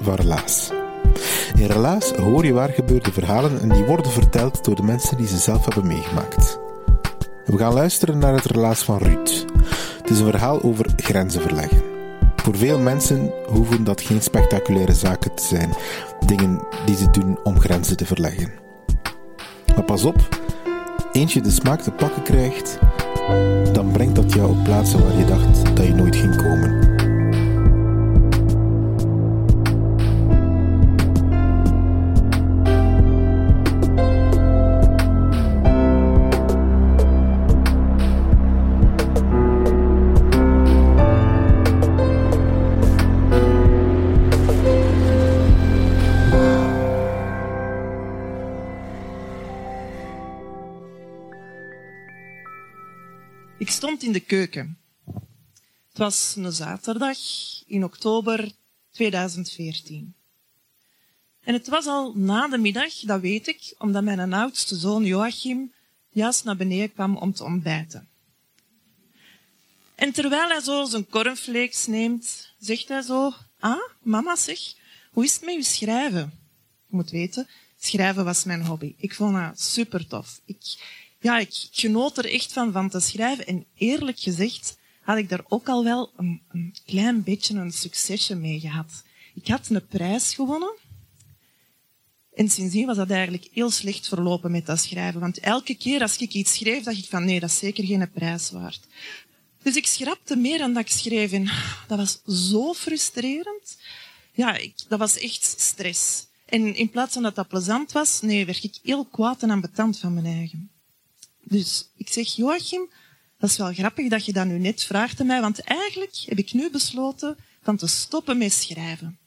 Van Relaas. In Relaas hoor je waar gebeurde verhalen en die worden verteld door de mensen die ze zelf hebben meegemaakt. We gaan luisteren naar het relaas van Ruud. Het is een verhaal over grenzen verleggen. Voor veel mensen hoeven dat geen spectaculaire zaken te zijn, dingen die ze doen om grenzen te verleggen. Maar pas op, eentje de smaak te pakken krijgt, dan brengt dat jou op plaatsen waar je dacht dat je nooit ging komen. De keuken. Het was een zaterdag in oktober 2014. En het was al na de middag, dat weet ik, omdat mijn oudste zoon Joachim juist naar beneden kwam om te ontbijten. En terwijl hij zo zijn cornflakes neemt, zegt hij zo, ah, mama zeg, hoe is het met je schrijven? Je moet weten, schrijven was mijn hobby. Ik vond dat super tof. Ik, ja, ik genoot er echt van, van te schrijven. En eerlijk gezegd had ik daar ook al wel een, een klein beetje een succesje mee gehad. Ik had een prijs gewonnen. En sindsdien was dat eigenlijk heel slecht verlopen met dat schrijven. Want elke keer als ik iets schreef, dacht ik van nee, dat is zeker geen prijs waard. Dus ik schrapte meer dan dat ik schreef. En dat was zo frustrerend. Ja, ik, dat was echt stress. En in plaats van dat dat plezant was, nee, werd ik heel kwaad en ambetant van mijn eigen. Dus ik zeg, Joachim, dat is wel grappig dat je dat nu net vraagt aan mij, want eigenlijk heb ik nu besloten van te stoppen met schrijven.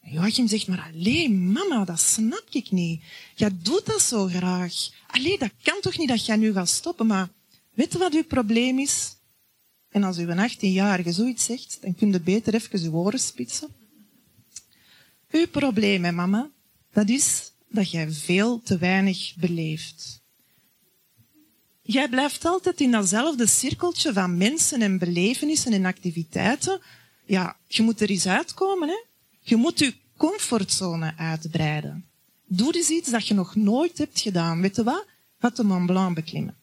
En Joachim zegt, maar alleen mama, dat snap ik niet. Jij doet dat zo graag. Allee, dat kan toch niet dat jij nu gaat stoppen, maar weet je wat uw probleem is? En als uw 18-jarige zoiets zegt, dan kun je beter even uw oren spitsen. Uw probleem, hè, mama, dat is dat jij veel te weinig beleeft. Jij blijft altijd in datzelfde cirkeltje van mensen en belevenissen en activiteiten. Ja, je moet er eens uitkomen, hè. Je moet je comfortzone uitbreiden. Doe eens iets dat je nog nooit hebt gedaan. Weet je wat? Wat de Mont Blanc beklimmen.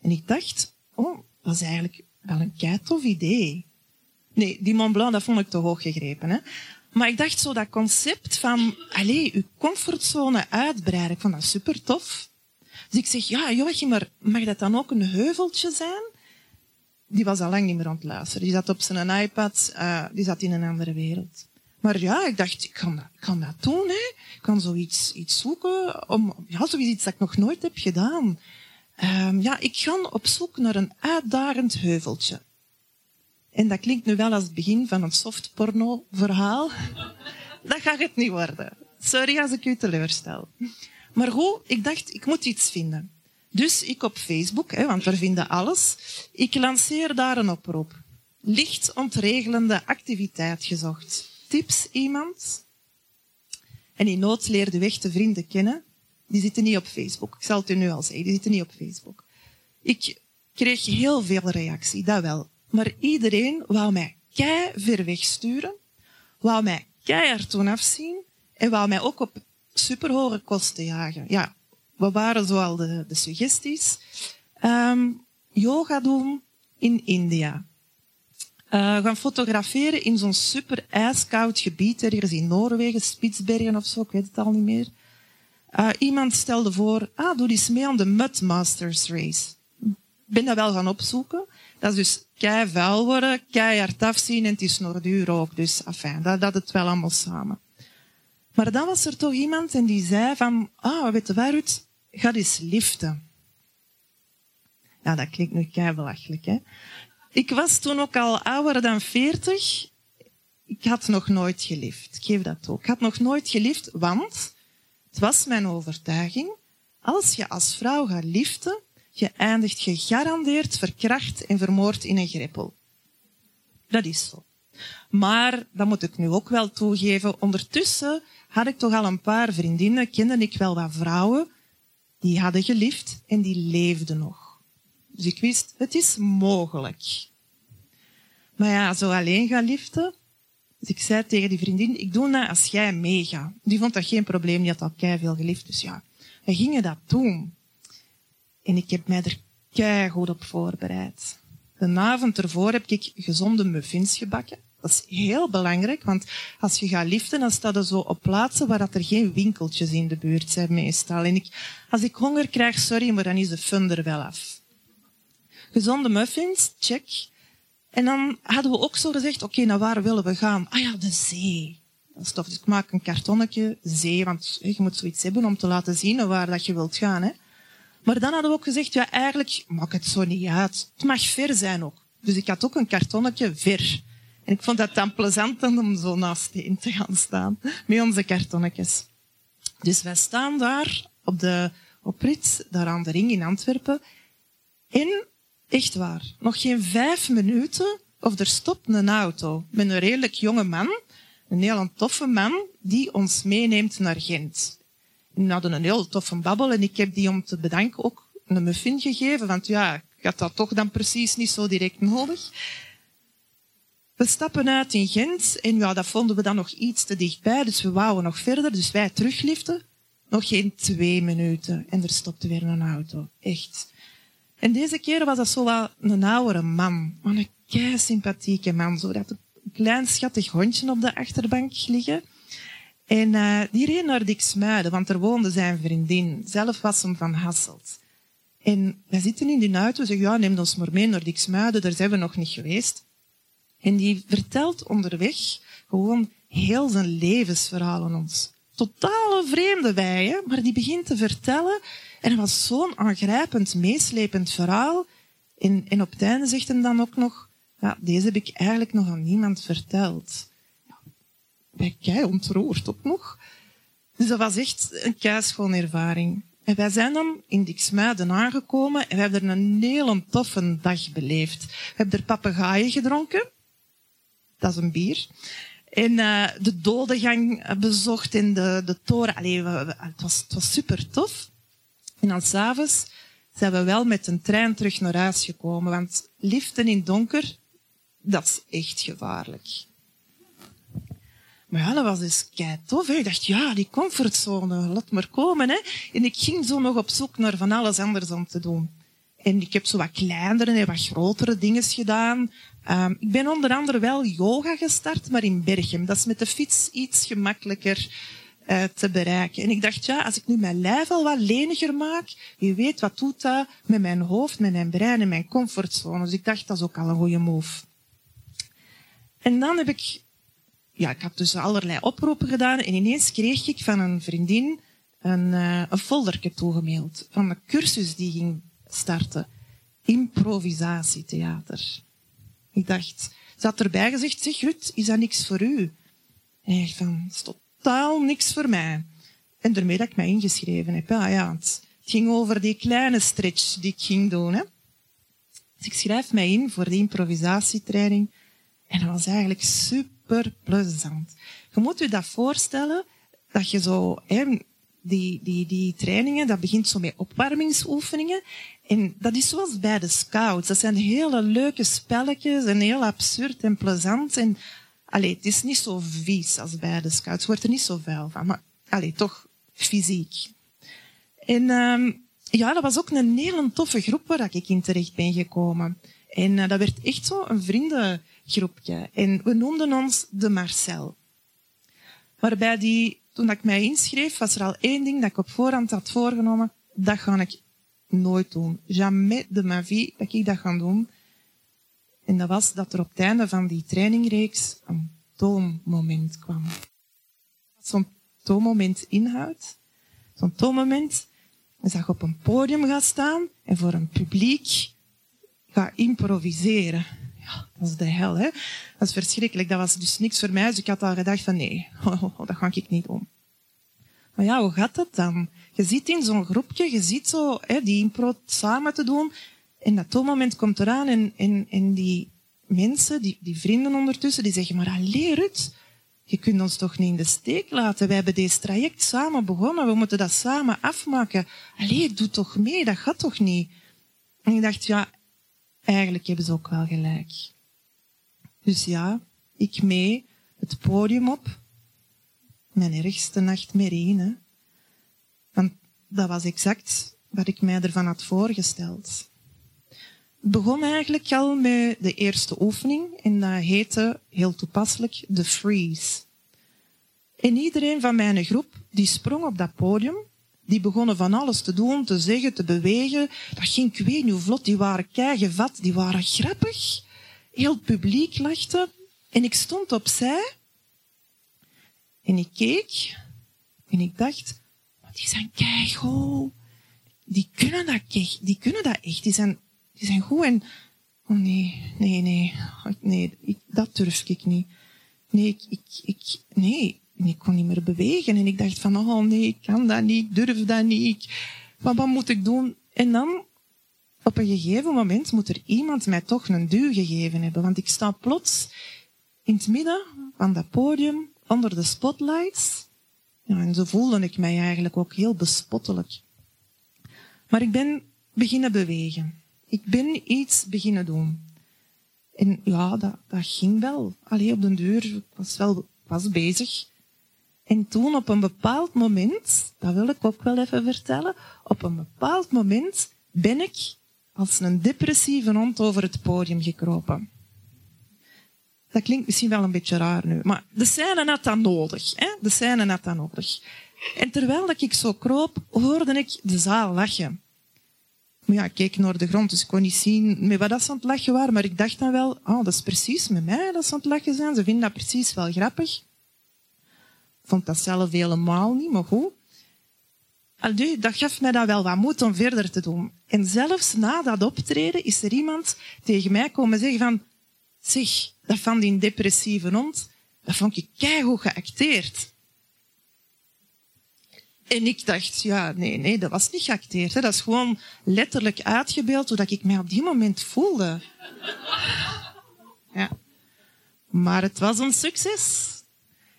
En ik dacht, oh, dat is eigenlijk wel een keitof idee. Nee, die Mont Blanc, dat vond ik te hoog gegrepen. Hè? Maar ik dacht zo dat concept van, allez, je comfortzone uitbreiden, ik vond dat super tof. Dus ik zeg, ja, Joachim, maar mag dat dan ook een heuveltje zijn? Die was al lang niet meer aan het luisteren. Die zat op zijn iPad, uh, die zat in een andere wereld. Maar ja, ik dacht, ik kan dat, kan dat doen, hè. Ik kan zoiets iets zoeken, om, ja, zoiets dat ik nog nooit heb gedaan. Um, ja, ik ga op zoek naar een uitdagend heuveltje. En dat klinkt nu wel als het begin van een soft porno verhaal. dat gaat het niet worden. Sorry als ik u teleurstel. Maar goed, ik dacht, ik moet iets vinden. Dus ik op Facebook, hè, want we vinden alles, ik lanceer daar een oproep. Licht ontregelende activiteit gezocht. Tips iemand? En in nood leer de weg de vrienden kennen. Die zitten niet op Facebook. Ik zal het u nu al zeggen, die zitten niet op Facebook. Ik kreeg heel veel reactie, dat wel. Maar iedereen wou mij kei ver wegsturen, wou mij keihard toen afzien en wou mij ook op superhoge kosten jagen. Ja, wat waren zoal de, de suggesties? Um, yoga doen in India. Uh, gaan fotograferen in zo'n super ijskoud gebied, ergens in Noorwegen, Spitsbergen of zo, ik weet het al niet meer. Uh, iemand stelde voor, ah, doe eens mee aan de Mud Masters Race. Ik ben dat wel gaan opzoeken. Dat is dus kei vuil worden, keihard afzien en het is nog duur ook. Dus, afijn, dat, dat het wel allemaal samen. Maar dan was er toch iemand en die zei van, ah, weet je waar, Ruud? Ga eens liften. Ja, dat klinkt nu kei belachelijk, hè. Ik was toen ook al ouder dan 40. Ik had nog nooit gelift. Ik geef dat ook. Ik had nog nooit gelift, want het was mijn overtuiging, als je als vrouw gaat liften, je eindigt gegarandeerd verkracht en vermoord in een greppel. Dat is zo. Maar, dat moet ik nu ook wel toegeven, ondertussen had ik toch al een paar vriendinnen, kende ik wel wat vrouwen, die hadden geliefd en die leefden nog. Dus ik wist, het is mogelijk. Maar ja, zo alleen gaan liften. Dus ik zei tegen die vriendin, ik doe dat als jij meegaat. Die vond dat geen probleem, die had al veel geliefd. Dus ja, we gingen dat doen. En ik heb mij er kei goed op voorbereid. De avond ervoor heb ik gezonde muffins gebakken. Dat is heel belangrijk, want als je gaat liften, dan staat er zo op plaatsen waar dat er geen winkeltjes in de buurt zijn meestal. En ik, als ik honger krijg, sorry, maar dan is de fun er wel af. Gezonde muffins, check. En dan hadden we ook zo gezegd, oké, naar waar willen we gaan? Ah ja, de zee. Dat is tof. Dus ik maak een kartonnetje zee, want je moet zoiets hebben om te laten zien waar dat je wilt gaan. Hè. Maar dan hadden we ook gezegd, ja, eigenlijk maakt het zo niet uit. Het mag ver zijn ook. Dus ik had ook een kartonnetje ver. En ik vond dat dan plezant om zo naast in te gaan staan. Met onze kartonnetjes. Dus wij staan daar op de oprit, daar aan de ring in Antwerpen. En, echt waar, nog geen vijf minuten of er stopt een auto met een redelijk jonge man. Een heel toffe man die ons meeneemt naar Gent. En we hadden een heel toffe babbel en ik heb die om te bedanken ook een muffin gegeven. Want ja, ik had dat toch dan precies niet zo direct nodig. We stappen uit in Gent en ja, dat vonden we dan nog iets te dichtbij, dus we wouden nog verder. Dus wij terugliften. Nog geen twee minuten en er stopte weer een auto. Echt. En deze keer was dat zo wel een oudere man. Maar een kei sympathieke man. Zo dat een klein schattig hondje op de achterbank liggen. En uh, die reed naar Diksmuiden, want er woonde zijn vriendin. Zelf was hem van Hasselt. En wij zitten in die auto en zeggen, ja, neem ons maar mee naar Diksmuiden, daar zijn we nog niet geweest. En die vertelt onderweg gewoon heel zijn levensverhaal aan ons. Totale vreemde wij, maar die begint te vertellen. En het was zo'n aangrijpend, meeslepend verhaal. En, op het einde zegt hij dan ook nog, ja, deze heb ik eigenlijk nog aan niemand verteld. Ja, wij kei ontroerd ook nog. Dus dat was echt een keischoon ervaring. En wij zijn dan in Diksmuiden aangekomen en we hebben er een hele toffe dag beleefd. We hebben er papegaaien gedronken dat is een bier. En uh, de dodengang bezocht in de, de toren. Allee, het, was, het was super tof. En dan s'avonds zijn we wel met een trein terug naar huis gekomen. Want liften in donker, dat is echt gevaarlijk. Maar ja, dat was dus kei tof. Ik dacht, ja, die comfortzone, laat maar komen. Hè. En ik ging zo nog op zoek naar van alles anders om te doen. En ik heb zo wat kleinere en wat grotere dingen gedaan. Um, ik ben onder andere wel yoga gestart, maar in Berchem. Dat is met de fiets iets gemakkelijker uh, te bereiken. En ik dacht, ja, als ik nu mijn lijf al wat leniger maak, wie weet wat doet dat met mijn hoofd, met mijn brein en mijn comfortzone. Dus ik dacht, dat is ook al een goede move. En dan heb ik, ja, ik had dus allerlei oproepen gedaan en ineens kreeg ik van een vriendin een, uh, een folderke toegemaild van een cursus die ging starten. Improvisatietheater. Ik dacht, ze had erbij gezegd, zeg Rut, is dat niks voor u? En ik van, het is totaal niks voor mij. En daarmee dat ik mij ingeschreven heb. Ja, ja, het ging over die kleine stretch die ik ging doen. Hè. Dus ik schrijf mij in voor de improvisatietraining. En dat was eigenlijk super plezant. Je moet je dat voorstellen, dat je zo, hè, die, trainingen, dat begint zo met opwarmingsoefeningen. En dat is zoals bij de scouts. Dat zijn hele leuke spelletjes en heel absurd en plezant. En allee, het is niet zo vies als bij de scouts. wordt er niet zo vuil van. Maar allee, toch fysiek. En um, ja, dat was ook een hele toffe groep waar ik in terecht ben gekomen. En uh, dat werd echt zo een vriendengroepje. En we noemden ons de Marcel. Waarbij die, toen ik mij inschreef, was er al één ding dat ik op voorhand had voorgenomen. Dat ga ik nooit doen. Jamais de ma vie dat ik dat ga doen. En dat was dat er op het einde van die trainingreeks een toonmoment kwam. Zo'n toonmoment inhoudt. Zo'n toonmoment is dat je op een podium gaat staan en voor een publiek gaat improviseren. Dat is de hel, hè. Dat is verschrikkelijk. Dat was dus niks voor mij, dus ik had al gedacht van nee, dat ga ik niet doen. Maar ja, hoe gaat dat dan? Je zit in zo'n groepje, je ziet zo hè, die impro samen te doen. En dat toonmoment komt eraan en, en, en die mensen, die, die vrienden ondertussen, die zeggen, maar allee Rut, je kunt ons toch niet in de steek laten. Wij hebben deze traject samen begonnen, we moeten dat samen afmaken. Allee, doe toch mee, dat gaat toch niet? En ik dacht, ja, eigenlijk hebben ze ook wel gelijk. Dus ja, ik mee, het podium op. Mijn ergste nachtmerrie, hè. Want dat was exact wat ik mij ervan had voorgesteld. Het begon eigenlijk al met de eerste oefening en dat heette heel toepasselijk de freeze. En iedereen van mijn groep die sprong op dat podium, die begonnen van alles te doen, te zeggen, te bewegen. Dat ging ik weet niet hoe vlot, die waren keigevat, die waren grappig. Heel publiek lachte en ik stond opzij en ik keek en ik dacht, die zijn keigoed. Die kunnen dat echt, die kunnen dat echt, die zijn die zijn goed en... Oh nee, nee, nee. Nee, ik, dat durf ik niet. Nee, ik, ik, nee, ik kon niet meer bewegen. En ik dacht van, oh nee, ik kan dat niet, ik durf dat niet. Ik, wat, moet ik doen? En dan, op een gegeven moment, moet er iemand mij toch een duw gegeven hebben. Want ik sta plots in het midden van dat podium, onder de spotlights. En zo voelde ik mij eigenlijk ook heel bespottelijk. Maar ik ben beginnen bewegen. Ik ben iets beginnen doen. En ja, dat, dat ging wel. Alleen op de deur, ik was wel was bezig. En toen op een bepaald moment, dat wil ik ook wel even vertellen, op een bepaald moment ben ik als een depressieve hond over het podium gekropen. Dat klinkt misschien wel een beetje raar nu, maar de scène had dat nodig. Hè? De scène had dat nodig. En terwijl ik zo kroop, hoorde ik de zaal lachen. Maar ja, ik keek naar de grond, dus ik kon niet zien met wat dat ze aan het lachen waren. Maar ik dacht dan wel, oh, dat is precies met mij dat ze aan het lachen zijn. Ze vinden dat precies wel grappig. Vond dat zelf helemaal niet, maar goed. Allee, dat gaf mij dan wel wat moed om verder te doen. En zelfs na dat optreden is er iemand tegen mij komen zeggen van... Zeg, dat van die depressieve hond, dat vond ik keigoed geacteerd. En ik dacht, ja, nee, nee, dat was niet geacteerd. Hè. Dat is gewoon letterlijk uitgebeeld hoe ik mij op die moment voelde. Ja. Maar het was een succes.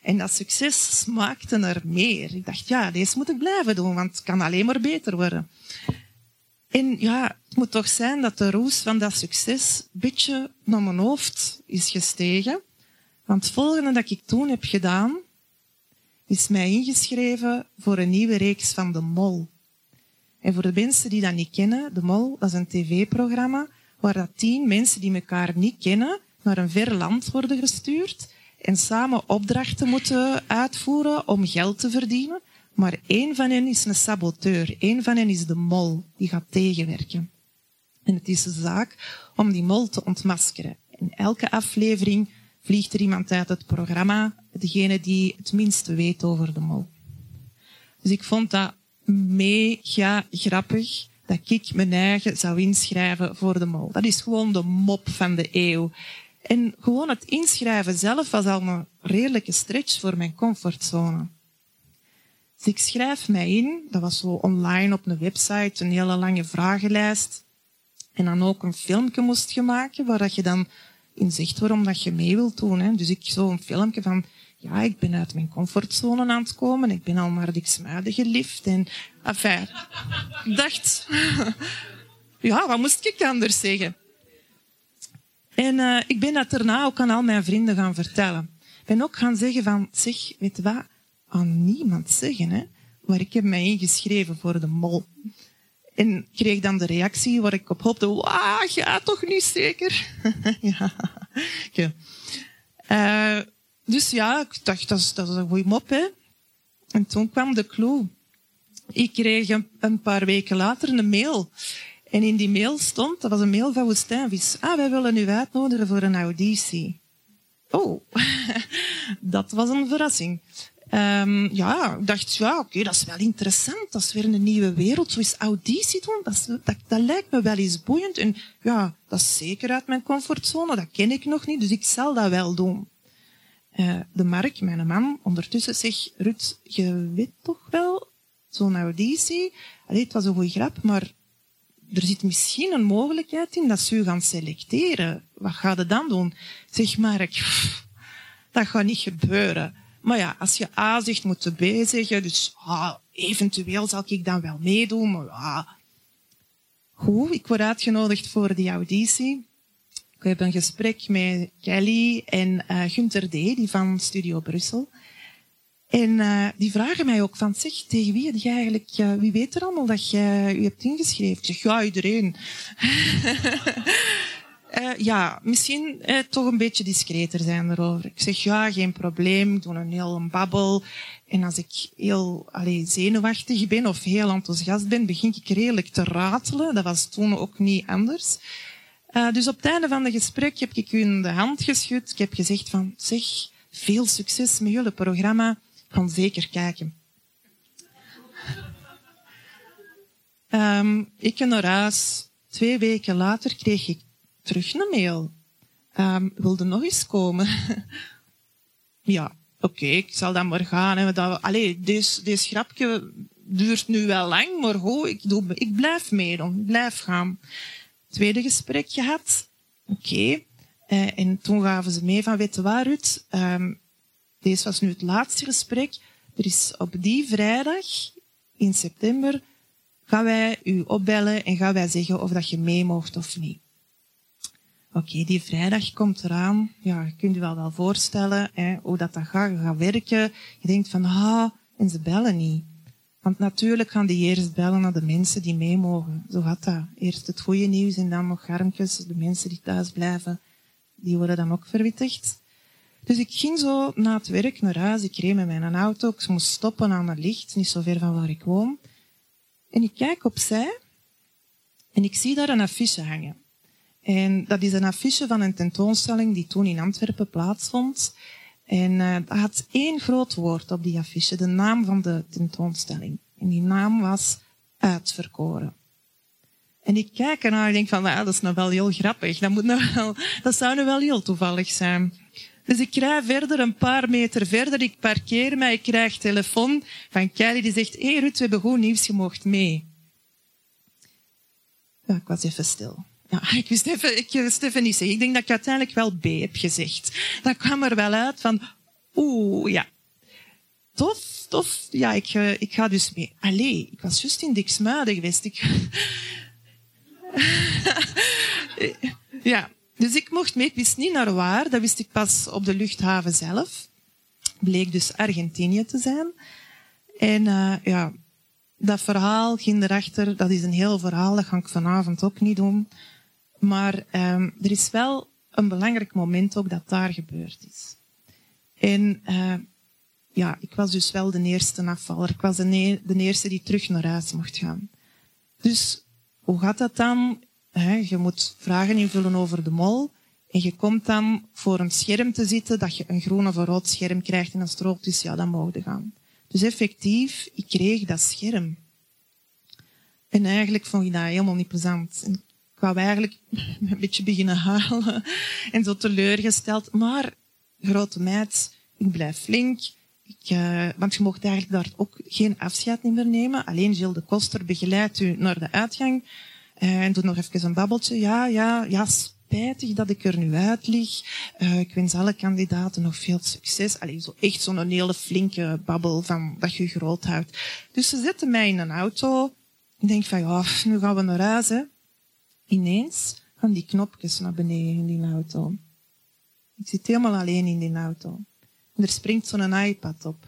En dat succes smaakte er meer. Ik dacht, ja, deze moet ik blijven doen, want het kan alleen maar beter worden. En ja, het moet toch zijn dat de roes van dat succes een beetje naar mijn hoofd is gestegen. Want het volgende dat ik toen heb gedaan, is mij ingeschreven voor een nieuwe reeks van De Mol. En voor de mensen die dat niet kennen, De Mol, dat is een tv-programma waar dat tien mensen die elkaar niet kennen naar een ver land worden gestuurd en samen opdrachten moeten uitvoeren om geld te verdienen. Maar één van hen is een saboteur. Één van hen is de mol, die gaat tegenwerken. En het is de zaak om die mol te ontmaskeren. In elke aflevering vliegt er iemand uit het programma, degene die het minste weet over de mol. Dus ik vond dat mega grappig dat ik mijn eigen zou inschrijven voor de mol. Dat is gewoon de mop van de eeuw. En gewoon het inschrijven zelf was al een redelijke stretch voor mijn comfortzone. Dus ik schrijf mij in, dat was zo online op een website, een hele lange vragenlijst. En dan ook een filmpje moest je maken, waar dat je dan in zegt waarom dat je mee wilt doen. Hè. Dus ik zo een filmpje van, ja, ik ben uit mijn comfortzone aan het komen. Ik ben al naar de Xmuiden gelift. En, enfin, dacht, ja, wat moest ik anders zeggen? En uh, ik ben dat daarna ook aan al mijn vrienden gaan vertellen. Ik ben ook gaan zeggen van, zeg, weet je wat, aan niemand zeggen, hè. Maar ik heb mij ingeschreven voor de mol. En kreeg dan de reactie waar ik op hoopte, wauw, ga toch niet zeker? ja. Uh, dus ja, ik dacht, dat is, dat een goede mop, hè. En toen kwam de clue. Ik kreeg een, paar weken later een mail. En in die mail stond, dat was een mail van Woestijnvis. Ah, wij willen u uitnodigen voor een auditie. Oh, dat was een verrassing. Um, ja, ik dacht, ja, oké, dat is wel interessant. Dat is weer een nieuwe wereld. Zo is auditie doen, dat, dat, lijkt me wel eens boeiend. En ja, dat is zeker uit mijn comfortzone. Dat ken ik nog niet, dus ik zal dat wel doen. Uh, de Mark, mijn man, ondertussen zegt, Rut, je weet toch wel, zo'n auditie. Allee, het was een goede grap, maar er zit misschien een mogelijkheid in dat ze u gaan selecteren. Wat gaat je dan doen? Zeg Mark, dat gaat niet gebeuren. Maar ja, als je A zegt, moet je B zeggen. Dus ah, eventueel zal ik dan wel meedoen. Maar ah. Goed, ik word uitgenodigd voor die auditie. Ik heb een gesprek met Kelly en uh, Gunther D., die van Studio Brussel. En uh, die vragen mij ook van, zeg, tegen wie heb je eigenlijk, wie weet er allemaal dat je u hebt ingeschreven? Ik zeg, ja, iedereen. Uh, ja, misschien uh, toch een beetje discreter zijn erover. Ik zeg ja, geen probleem. Ik doe een heel babbel. En als ik heel allee, zenuwachtig ben of heel enthousiast ben, begin ik redelijk te ratelen. Dat was toen ook niet anders. Dus op het einde van het gesprek heb ik in de hand geschud. Ik heb gezegd van, zeg, veel succes met jullie programma. Ga zeker kijken. Um, ik en huis. Twee weken later kreeg ik terug een mail. Um, wilde nog eens komen? ja, oké, ik zal dan maar gaan. Hè. Dat, allee, deze, deze grapje duurt nu wel lang, maar goed, ik, doe, ik blijf meedoen, ik blijf gaan. Tweede gesprek gehad. Oké. Uh, en toen gaven ze mee van, weet je waar, Ruud? Um, deze was nu het laatste gesprek. Er is op die vrijdag in september gaan wij u opbellen en gaan wij zeggen of dat je mee mocht of niet. Oké, die vrijdag komt eraan. Ja, je kunt je wel wel voorstellen hè, hoe dat, dat gaat, werken. Je denkt van, ah, en ze bellen niet. Want natuurlijk gaan die eerst bellen naar de mensen die mee mogen. Zo gaat dat. Eerst het goede nieuws en dan nog garmtjes. De mensen die thuis blijven, die worden dan ook verwittigd. Dus ik ging zo na het werk naar huis. Ik reed met mijn auto. Ik moest stoppen aan het licht, niet zo ver van waar ik woon. En ik kijk opzij en ik zie daar een affiche hangen. En dat is een affiche van een tentoonstelling die toen in Antwerpen plaatsvond. En uh, dat had één groot woord op die affiche, de naam van de tentoonstelling. En die naam was Uitverkoren. En ik kijk ernaar en denk van, nou, dat is nou wel heel grappig. Dat, moet nou wel, dat zou nu wel heel toevallig zijn. Dus ik rij verder, een paar meter verder. Ik parkeer mij, ik krijg telefoon van Kelly die zegt, hé hey we hebben goed nieuws, je mocht mee. Ja, ik was even stil. Ja, ik wist even, ik wist even niet zeggen. Ik denk dat ik uiteindelijk wel B heb gezegd. Dat kwam er wel uit van, oeh, ja. Tof, tof. Ja, ik, ik ga dus mee. Allee, ik was juist in Diksmuiden geweest. Ik... ja, dus ik mocht mee. Ik wist niet naar waar. Dat wist ik pas op de luchthaven zelf. Bleek dus Argentinië te zijn. En uh, ja, dat verhaal ging erachter. Dat is een heel verhaal. Dat ga ik vanavond ook niet doen. Maar um, er is wel een belangrijk moment ook dat daar gebeurd is. En uh, ja, ik was dus wel de eerste afvaller. Ik was de, de eerste die terug naar huis mocht gaan. Dus hoe gaat dat dan? Je moet vragen invullen over de mol. En je komt dan voor een scherm te zitten, dat je een groen of een rood scherm krijgt. En als het is, ja, dan mogen je gaan. Dus effectief, ik kreeg dat scherm. En eigenlijk vond ik dat helemaal niet plezant ik wou eigenlijk een beetje beginnen halen en zo teleurgesteld. Maar, grote meid, ik blijf flink. Ik, uh, want je mocht eigenlijk daar ook geen afscheid meer nemen. Alleen Gilles de Koster begeleidt u naar de uitgang. Uh, en doet nog even een babbeltje. Ja, ja, ja, spijtig dat ik er nu uit lig. Uh, ik wens alle kandidaten nog veel succes. Alleen zo echt zo'n hele flinke babbel van dat je groot houdt. Dus ze zetten mij in een auto. Ik denk van, ja, nu gaan we naar huis, hè ineens gaan die knopjes naar beneden in die auto. Ik zit helemaal alleen in die auto. En er springt zo'n iPad op.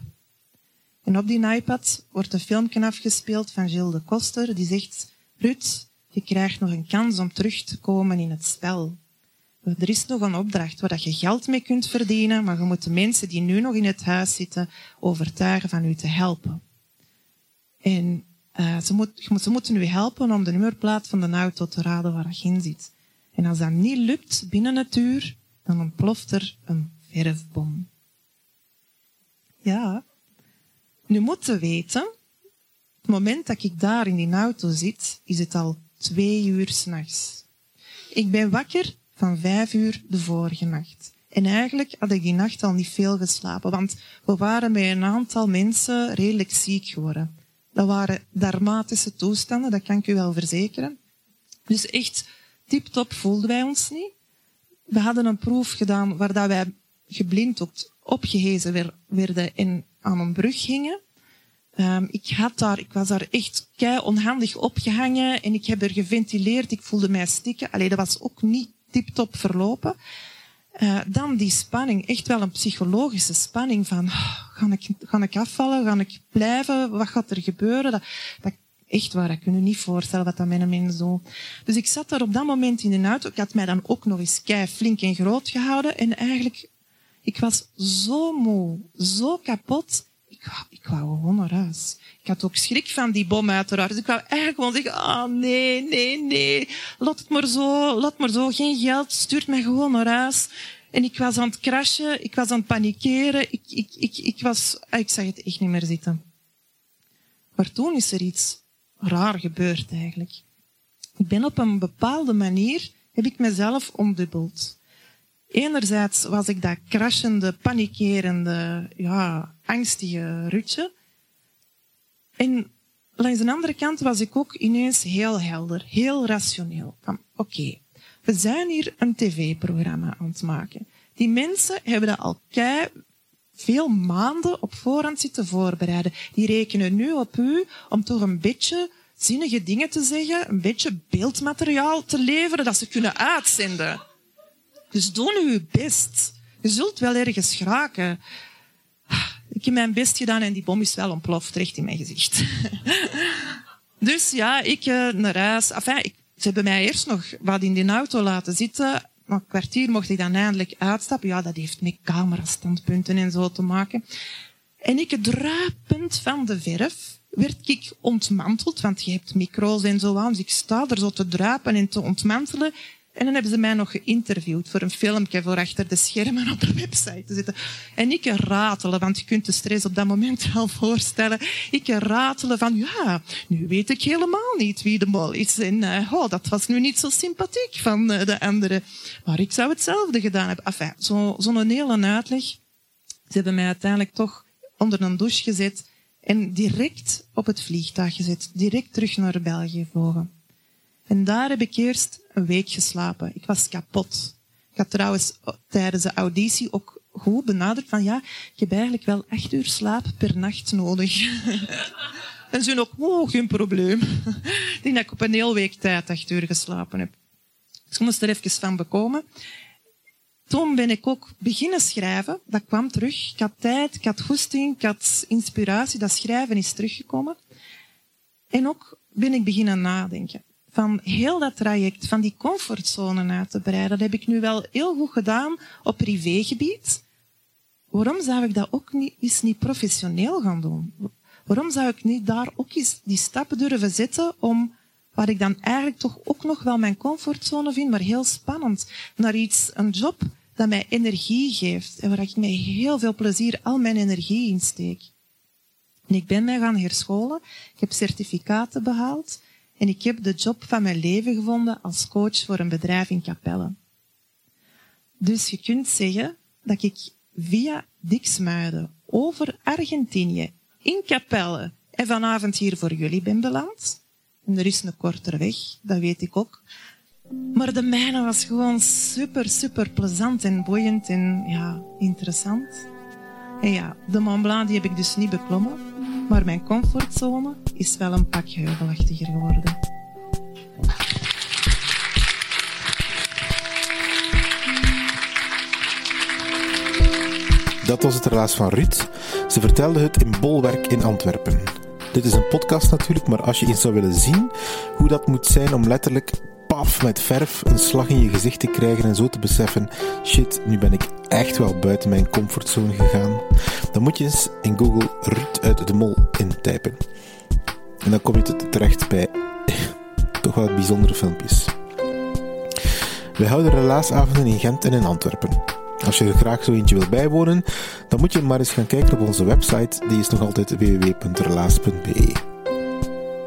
En op die iPad wordt een filmpje afgespeeld van Gilles de Koster, die zegt, Ruud, je krijgt nog een kans om terug te komen in het spel. Er is nog een opdracht waar je geld mee kunt verdienen, maar je moet de mensen die nu nog in het huis zitten overtuigen van u te helpen. En uh, ze, moet, ze moeten u helpen om de nummerplaat van de auto te raden waar je in zit. En als dat niet lukt binnen het uur, dan ontploft er een verfbom. Ja, Nu moeten weten, het moment dat ik daar in die auto zit, is het al twee uur s'nachts. Ik ben wakker van vijf uur de vorige nacht. En eigenlijk had ik die nacht al niet veel geslapen, want we waren met een aantal mensen redelijk ziek geworden. Dat waren dramatische toestanden, dat kan ik u wel verzekeren. Dus echt tip-top voelden wij ons niet. We hadden een proef gedaan waar wij geblinddoekt opgehezen werden en aan een brug gingen. Um, ik, had daar, ik was daar echt kei onhandig opgehangen en ik heb er geventileerd. Ik voelde mij stikken. Allee, dat was ook niet tip-top verlopen. Uh, dan die spanning, echt wel een psychologische spanning van, oh, ga, ik, ga ik afvallen, ga ik blijven, wat gaat er gebeuren? Dat, dat, echt waar, ik kan je niet voorstellen wat dat met mens doet. Dus ik zat daar op dat moment in de auto, ik had mij dan ook nog eens kei flink en groot gehouden en eigenlijk, ik was zo moe, zo kapot, ik wou, ik wou gewoon naar huis. Ik had ook schrik van die bom uiteraard. Dus ik wou eigenlijk gewoon zeggen, ah oh, nee, nee, nee. Laat het maar zo, laat maar zo. Geen geld, stuurt mij gewoon naar huis. En ik was aan het crashen, ik was aan het panikeren. Ik, ik, ik, ik was, ah, ik zag het echt niet meer zitten. Maar toen is er iets raar gebeurd eigenlijk. Ik ben op een bepaalde manier, heb ik mezelf omdubbeld. Enerzijds was ik dat crashende, panikerende, ja, angstige Rutje. En langs de andere kant was ik ook ineens heel helder, heel rationeel. Van, oké, we zijn hier een tv-programma aan het maken. Die mensen hebben dat al kei veel maanden op voorhand zitten voorbereiden. Die rekenen nu op u om toch een beetje zinnige dingen te zeggen, een beetje beeldmateriaal te leveren dat ze kunnen uitzenden. Dus doe nu best. Je zult wel ergens geraken. Ik heb mijn best gedaan en die bom is wel ontploft, recht in mijn gezicht. dus ja, ik uh, naar huis. Enfin, ik, ze hebben mij eerst nog wat in die auto laten zitten. Na een kwartier mocht ik dan eindelijk uitstappen. Ja, dat heeft met camerastandpunten en zo te maken. En ik druipend van de verf werd ik ontmanteld, want je hebt micro's en zo aan. Dus ik sta er zo te druipen en te ontmantelen. En dan hebben ze mij nog geïnterviewd voor een filmpje voor achter de schermen op de website te zitten. En ik ratelen, want je kunt de stress op dat moment wel voorstellen. Ik ratelen van, ja, nu weet ik helemaal niet wie de mol is. En uh, oh, dat was nu niet zo sympathiek van uh, de anderen. Maar ik zou hetzelfde gedaan hebben. Enfin, zo'n zo hele uitleg. Ze hebben mij uiteindelijk toch onder een douche gezet en direct op het vliegtuig gezet. Direct terug naar België gevlogen. En daar heb ik eerst een week geslapen. Ik was kapot. Ik had trouwens tijdens de auditie ook goed benadrukt van ja, ik heb eigenlijk wel acht uur slaap per nacht nodig. en ze ook, oh, geen probleem. ik denk dat ik op een heel week tijd acht uur geslapen heb. Dus ik moest er even van bekomen. Toen ben ik ook beginnen schrijven. Dat kwam terug. Ik had tijd, ik had goesting, ik had inspiratie. Dat schrijven is teruggekomen. En ook ben ik beginnen nadenken van heel dat traject, van die comfortzone uit te breiden. Dat heb ik nu wel heel goed gedaan op privégebied. Waarom zou ik dat ook niet, eens niet professioneel gaan doen? Waarom zou ik niet daar ook eens die stappen durven zetten om, waar ik dan eigenlijk toch ook nog wel mijn comfortzone vind, maar heel spannend, naar iets, een job dat mij energie geeft en waar ik met heel veel plezier al mijn energie in steek. En ik ben mij gaan herscholen, ik heb certificaten behaald, en ik heb de job van mijn leven gevonden als coach voor een bedrijf in Capelle. Dus je kunt zeggen dat ik via Dixmuiden over Argentinië in Capelle en vanavond hier voor jullie ben beland. En er is een kortere weg, dat weet ik ook. Maar de mijne was gewoon super, super plezant en boeiend en ja, interessant. En ja, de Mont Blanc die heb ik dus niet beklommen, maar mijn comfortzone is wel een pak heuvelachtiger geworden. Dat was het relaas van Ruud. Ze vertelde het in Bolwerk in Antwerpen. Dit is een podcast natuurlijk, maar als je eens zou willen zien hoe dat moet zijn om letterlijk paf met verf een slag in je gezicht te krijgen en zo te beseffen, shit, nu ben ik echt wel buiten mijn comfortzone gegaan, dan moet je eens in Google Ruud uit de Mol intypen. En dan kom je terecht bij toch wel bijzondere filmpjes. Wij houden relaasavonden in Gent en in Antwerpen. Als je er graag zo eentje wil bijwonen, dan moet je maar eens gaan kijken op onze website. Die is nog altijd www.relaas.be.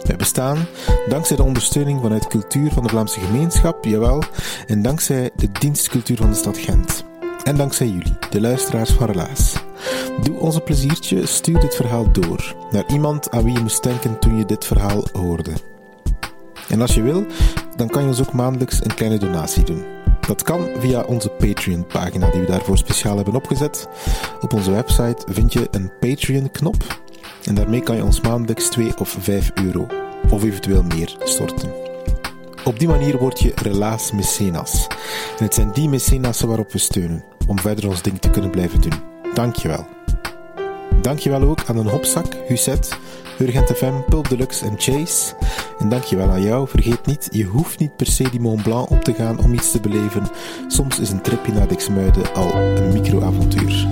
Wij bestaan dankzij de ondersteuning vanuit cultuur van de Vlaamse gemeenschap, jawel, en dankzij de dienstcultuur van de stad Gent. En dankzij jullie, de luisteraars van Relaas. Doe ons een pleziertje, stuur dit verhaal door naar iemand aan wie je moest denken toen je dit verhaal hoorde. En als je wil, dan kan je ons ook maandelijks een kleine donatie doen. Dat kan via onze Patreon-pagina die we daarvoor speciaal hebben opgezet. Op onze website vind je een Patreon-knop en daarmee kan je ons maandelijks 2 of 5 euro of eventueel meer storten. Op die manier word je relaas mecenas. En het zijn die mecenassen waarop we steunen om verder ons ding te kunnen blijven doen. Dankjewel. Dankjewel ook aan een hopzak, Husset, Urgent FM, Pulp Deluxe en Chase. En dankjewel aan jou. Vergeet niet, je hoeft niet per se die Mont Blanc op te gaan om iets te beleven. Soms is een tripje naar Dixmuiden al een microavontuur.